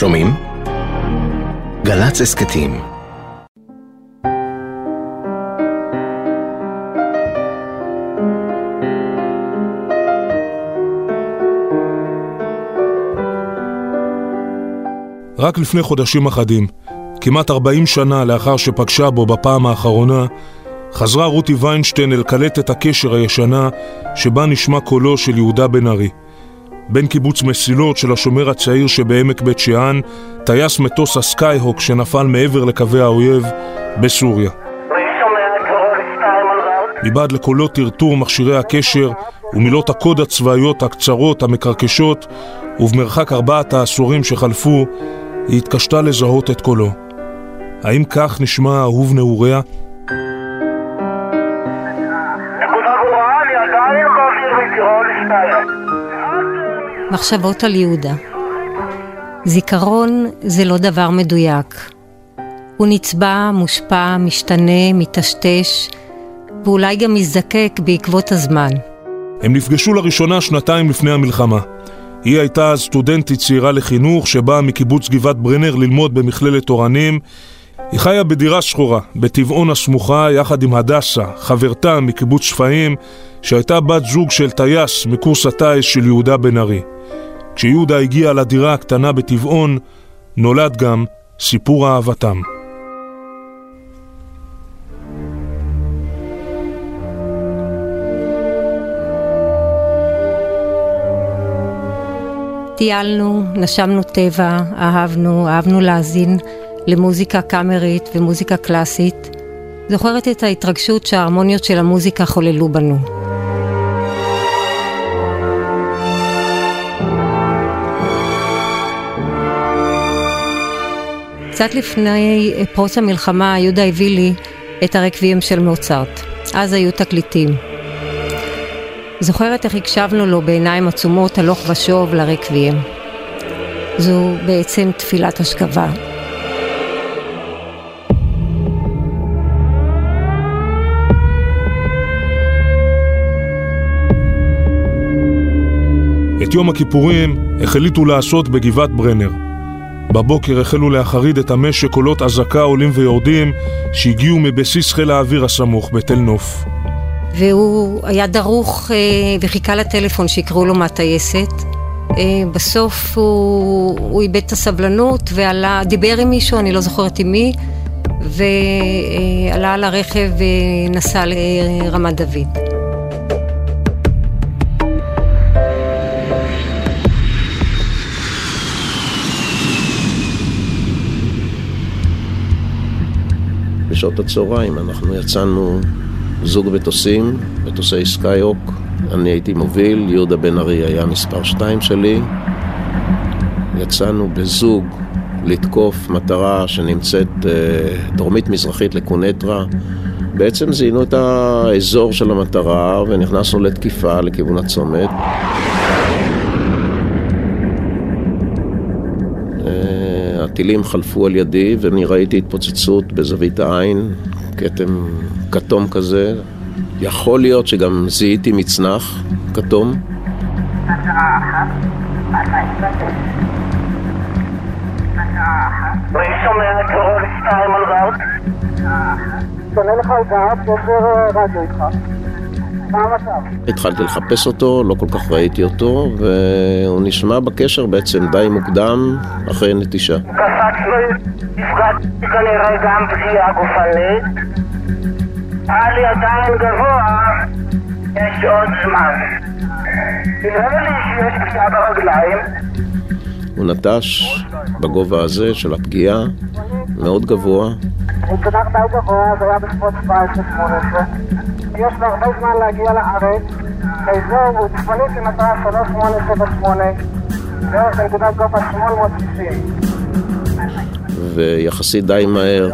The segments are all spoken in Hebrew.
שומעים? גל"צ הסכתים רק לפני חודשים אחדים, כמעט 40 שנה לאחר שפגשה בו בפעם האחרונה, חזרה רותי ויינשטיין אל קלטת הקשר הישנה שבה נשמע קולו של יהודה בן ארי. בן קיבוץ מסילות של השומר הצעיר שבעמק בית שאן, טייס מטוס הסקייהוק שנפל מעבר לקווי האויב בסוריה. מבעד לקולות טרטור מכשירי הקשר ומילות הקוד הצבאיות הקצרות, המקרקשות, ובמרחק ארבעת העשורים שחלפו, היא התקשתה לזהות את קולו. האם כך נשמע אהוב נעוריה? מחשבות על יהודה. זיכרון זה לא דבר מדויק. הוא נצבע, מושפע, משתנה, מטשטש, ואולי גם מזדקק בעקבות הזמן. הם נפגשו לראשונה שנתיים לפני המלחמה. היא הייתה סטודנטית צעירה לחינוך שבאה מקיבוץ גבעת ברנר ללמוד במכללת אורנים. היא חיה בדירה שחורה, בטבעון הסמוכה, יחד עם הדסה, חברתה מקיבוץ שפיים, שהייתה בת זוג של טייס מקורס הטיס של יהודה בן ארי. כשיהודה הגיע לדירה הקטנה בטבעון, נולד גם סיפור אהבתם. טיילנו, נשמנו טבע, אהבנו, אהבנו להאזין למוזיקה קאמרית ומוזיקה קלאסית. זוכרת את ההתרגשות שההרמוניות של המוזיקה חוללו בנו. קצת לפני פרוץ המלחמה, יהודה הביא לי את הרקבים של מוצרט. אז היו תקליטים. זוכרת איך הקשבנו לו בעיניים עצומות הלוך ושוב לרקבים. זו בעצם תפילת השכבה. את יום הכיפורים החליטו לעשות בגבעת ברנר. בבוקר החלו להחריד את המשק קולות אזעקה עולים ויורדים שהגיעו מבסיס חיל האוויר הסמוך בתל נוף. והוא היה דרוך אה, וחיכה לטלפון שיקראו לו מהטייסת. אה, בסוף הוא, הוא איבד את הסבלנות ועלה, דיבר עם מישהו, אני לא זוכרת עם מי, ועלה על הרכב ונסע לרמת דוד. בשעות הצהריים אנחנו יצאנו זוג מטוסים, מטוסי סקייהוק. אני הייתי מוביל, יהודה בנארי היה מספר שתיים שלי. יצאנו בזוג לתקוף מטרה שנמצאת אה, דרומית-מזרחית לקוניטרה. בעצם זיהינו את האזור של המטרה ונכנסנו לתקיפה לכיוון הצומת. אה, הטילים חלפו על ידי ואני ראיתי התפוצצות בזווית העין, כתם כתום כזה. יכול להיות שגם זיהיתי מצנח כתום. התחלתי לחפש אותו, לא כל כך ראיתי אותו, והוא נשמע בקשר בעצם די מוקדם אחרי נטישה. היה לי עדיין גבוה, יש עוד זמן. נראה לי שיש פגיעה ברגליים. הוא נטש בגובה הזה של הפגיעה, מאוד גבוה. הוא צנח די גבוה, זה היה בסביבות 17-18. יש לו הרבה זמן להגיע לארץ. האזור הוא צפונית למטרה 3878, בערך בנקודת גובה 860. ויחסית די מהר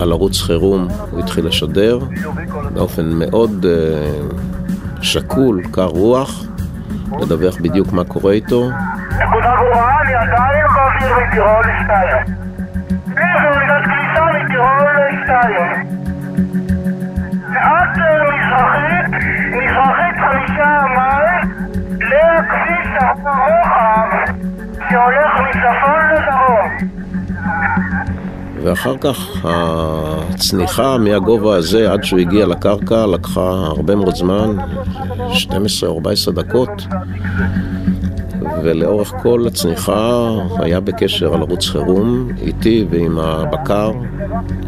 על ערוץ חירום הוא התחיל לשדר באופן מאוד uh, שקול, קר רוח, לדווח בדיוק מה קורה איתו. נקודה ברורה, אני עדיין באוויר מטירול 2. זו נקודת כניסה מטירול 2. מעט מזרחית, מזרחית חמישה מייל, לכביש הרוחב שהולך מצפון לדרום. ואחר כך הצניחה מהגובה הזה עד שהוא הגיע לקרקע לקחה הרבה מאוד זמן, 12-14 דקות, ולאורך כל הצניחה היה בקשר על ערוץ חירום איתי ועם הבקר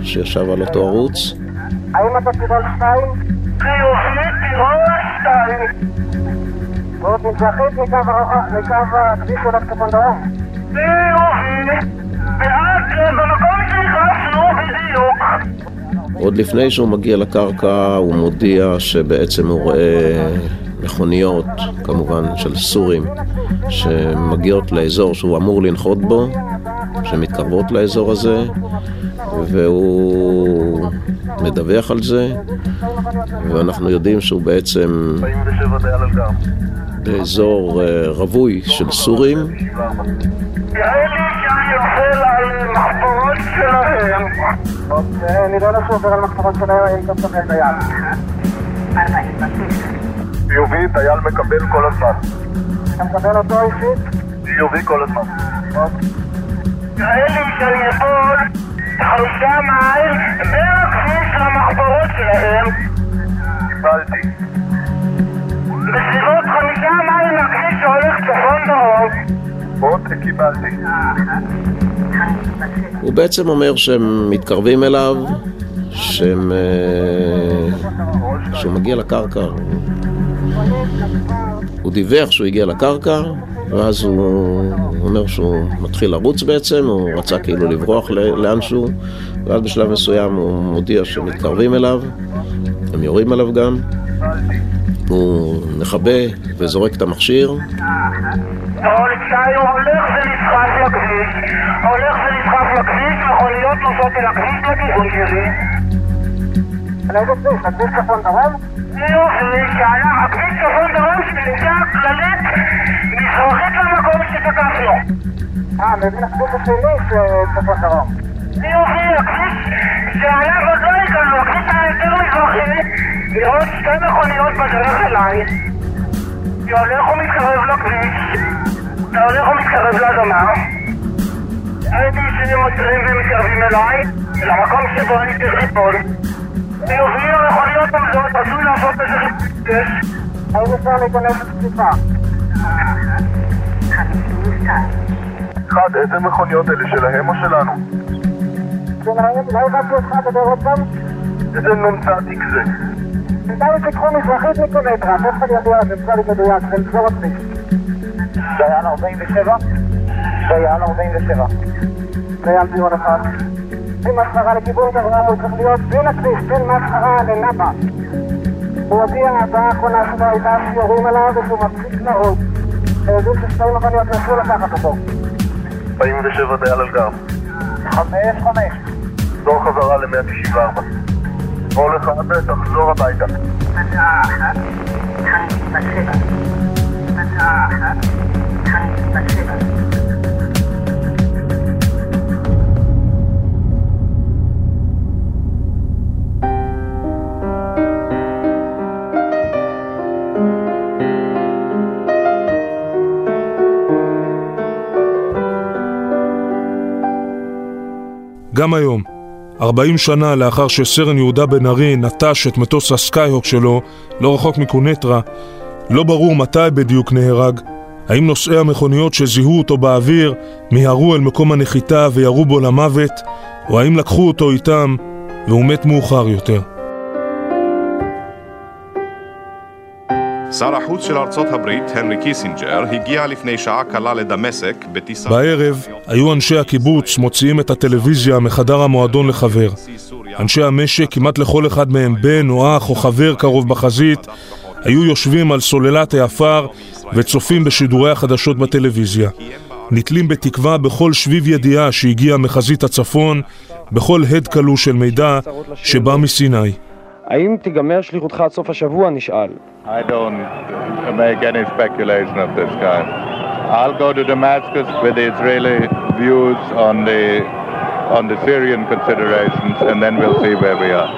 שישב על אותו ערוץ. האם אתה טירול שתיים? חיובי טירול שתיים. ועוד מזרחית מקו הכביש הולך צפון דרום. חיובי, ואז במקום שנכנסנו בדיוק. עוד לפני שהוא מגיע לקרקע הוא מודיע שבעצם הוא רואה מכוניות, כמובן של סורים, שמגיעות לאזור שהוא אמור לנחות בו, שמתקרבות לאזור הזה, והוא מדווח על זה, ואנחנו יודעים שהוא בעצם באזור אה, רווי של סורים. מחברות שלהם. שהוא עובר על מחברות שלהם, אם אתה מקבל דייל. חיובי, דייל מקבל כל הזמן. אתה מקבל אותו אישית? חיובי כל הזמן. נראה לי שאני יכול חמישה מייל מהכביש למחברות שלהם. קיבלתי. בסביבות חמישה מייל מהכביש שהולך צפון דרום. הוא בעצם אומר שהם מתקרבים אליו, שהם... אה, שהוא מגיע לקרקע. הוא דיווח שהוא הגיע לקרקע, ואז הוא אומר שהוא מתחיל לרוץ בעצם, הוא רצה כאילו לברוח לאנשהו, ואז בשלב מסוים הוא מודיע שמתקרבים אליו, הם יורים עליו גם. הוא מכבה וזורק את המכשיר. הולך ונסחף לכביש, הולך לכביש, מכוניות נוסעות אל הכביש לכיוון שלי. לאיזה כביש? לכביש צפון דרום? יופי, שהלך, הכביש צפון דרום שנמצא כללית מזרחית למקום שתקפנו. אה, מבין הכביש השני שצפון דרום. יופי, הכביש שעליו עוד לא הגענו, הכביש היותר מזרחי, לראות שתי מכוניות בדרך אליי. אני הולך ומתקרב לכביש, אתה הולך ומתקרב לאדמה. הייתי שני עוצרים ומתקרבים אליי, למקום שבו אני צריך ליפול. אחד, איזה מכוניות אלה שלהם או שלנו? לא הבנתי אותך לדבר עוד פעם? איזה נ"צ זה? בינתיים תיקחו מזרחית מקילומטרה, תכף אני לכם, זה מדויק, זה אזור הכביש. דייל 47? דייל 47. דייל דיון אחד. בין מסחרה לכיוון גברם הוא צריך להיות בין הכביש, בין מסחרה לנאפה. הוא הודיע, ההצעה האחרונה שלו הייתה שיורים עליו ושהוא מפסיק לרוץ. יודעים ששתי מכוניות נסו לקחת אותו. 47 דייל על גר. חמש חמש. תחזור חזרה ל-194. כל אחד תחזור הביתה. הצעה אחת. הצעה אחת, גם היום, 40 שנה לאחר שסרן יהודה בן ארי נטש את מטוס הסקייהוק שלו, לא רחוק מקוניטרה, לא ברור מתי בדיוק נהרג. האם נוסעי המכוניות שזיהו אותו באוויר מיהרו אל מקום הנחיתה וירו בו למוות, או האם לקחו אותו איתם והוא מת מאוחר יותר. שר החוץ של ארצות הברית, הנרי קיסינג'ר, הגיע לפני שעה קלה לדמשק בטיסה... בערב היו אנשי הקיבוץ מוציאים את הטלוויזיה מחדר המועדון לחבר. אנשי המשק, כמעט לכל אחד מהם בן או אח או חבר קרוב בחזית, היו יושבים על סוללת העפר וצופים בשידורי החדשות בטלוויזיה. נתלים בתקווה בכל שביב ידיעה שהגיע מחזית הצפון, בכל הד כלוא של מידע שבא מסיני. האם תיגמר שליחותך עד סוף השבוע? נשאל. I don't make any speculation of this kind. I'll go to Damascus with the Israeli views on the on the Syrian considerations and then we'll see where we are.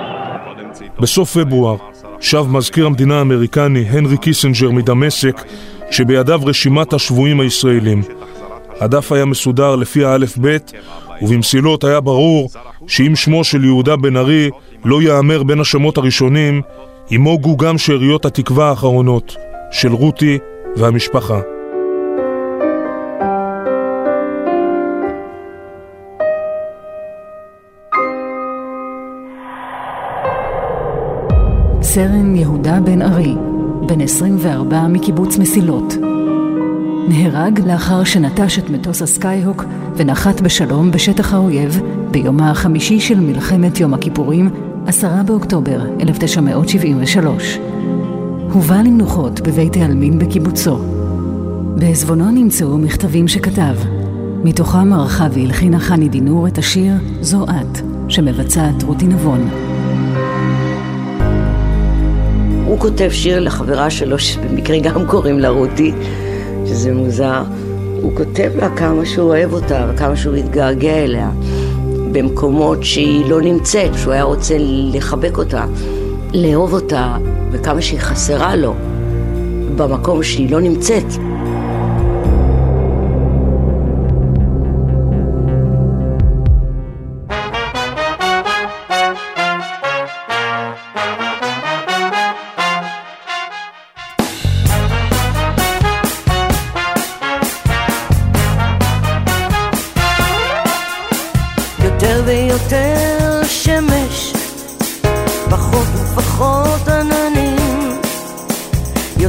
בסוף פברואר שב מזכיר המדינה האמריקני הנרי קיסינג'ר מדמשק שבידיו רשימת השבויים הישראלים. הדף היה מסודר לפי האלף-בית, ובמסילות היה ברור שאם שמו של יהודה בנארי לא ייאמר בין השמות הראשונים, ימוגו גם שאריות התקווה האחרונות של רותי והמשפחה. סרן יהודה בן ארי, בן 24 מקיבוץ מסילות. נהרג לאחר שנטש את מטוס הסקייהוק ונחת בשלום בשטח האויב ביומה החמישי של מלחמת יום הכיפורים, 10 באוקטובר 1973. הובא למנוחות בבית העלמין בקיבוצו. בעזבונו נמצאו מכתבים שכתב. מתוכם ערכה והלחינה חני דינור את השיר "זו את", שמבצעת רותי נבון. הוא כותב שיר לחברה שלו, שבמקרה גם קוראים לה רותי, שזה מוזר. הוא כותב לה כמה שהוא אוהב אותה וכמה שהוא התגעגע אליה במקומות שהיא לא נמצאת, שהוא היה רוצה לחבק אותה, לאהוב אותה, וכמה שהיא חסרה לו במקום שהיא לא נמצאת.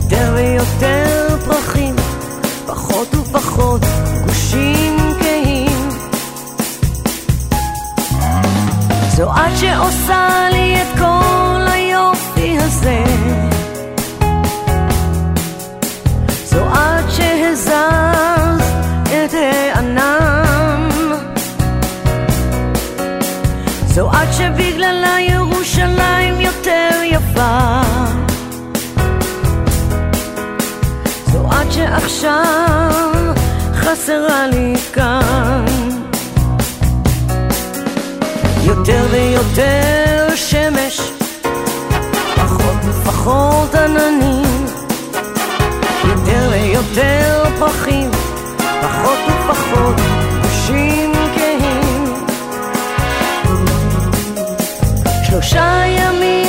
Damn me, oh damn. עכשיו חסרה לי כאן. יותר ויותר שמש, פחות ופחות עננים, יותר ויותר פרחים, פחות ופחות גושים כהים. שלושה ימים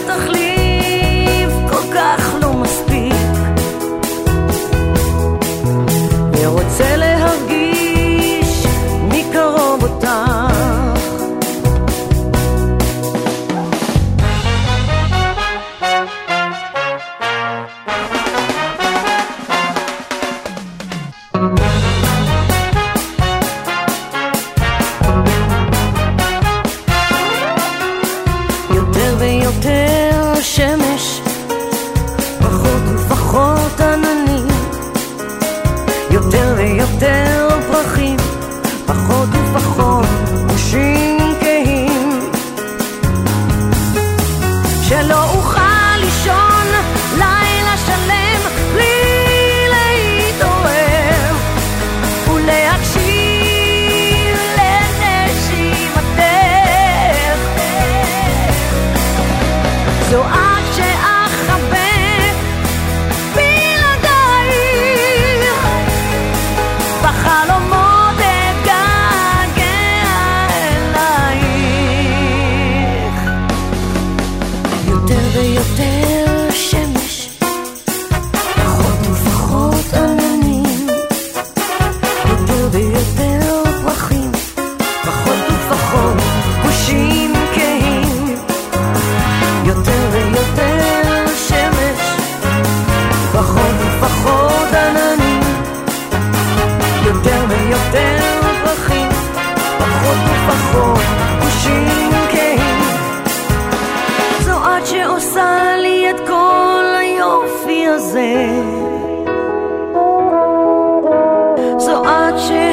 התכלית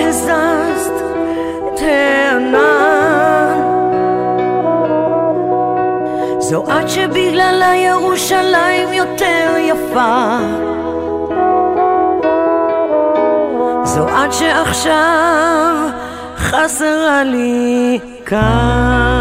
הזזת תאנה. זו את שבגללה ירושלים יותר יפה. זו את שעכשיו חסרה לי כאן.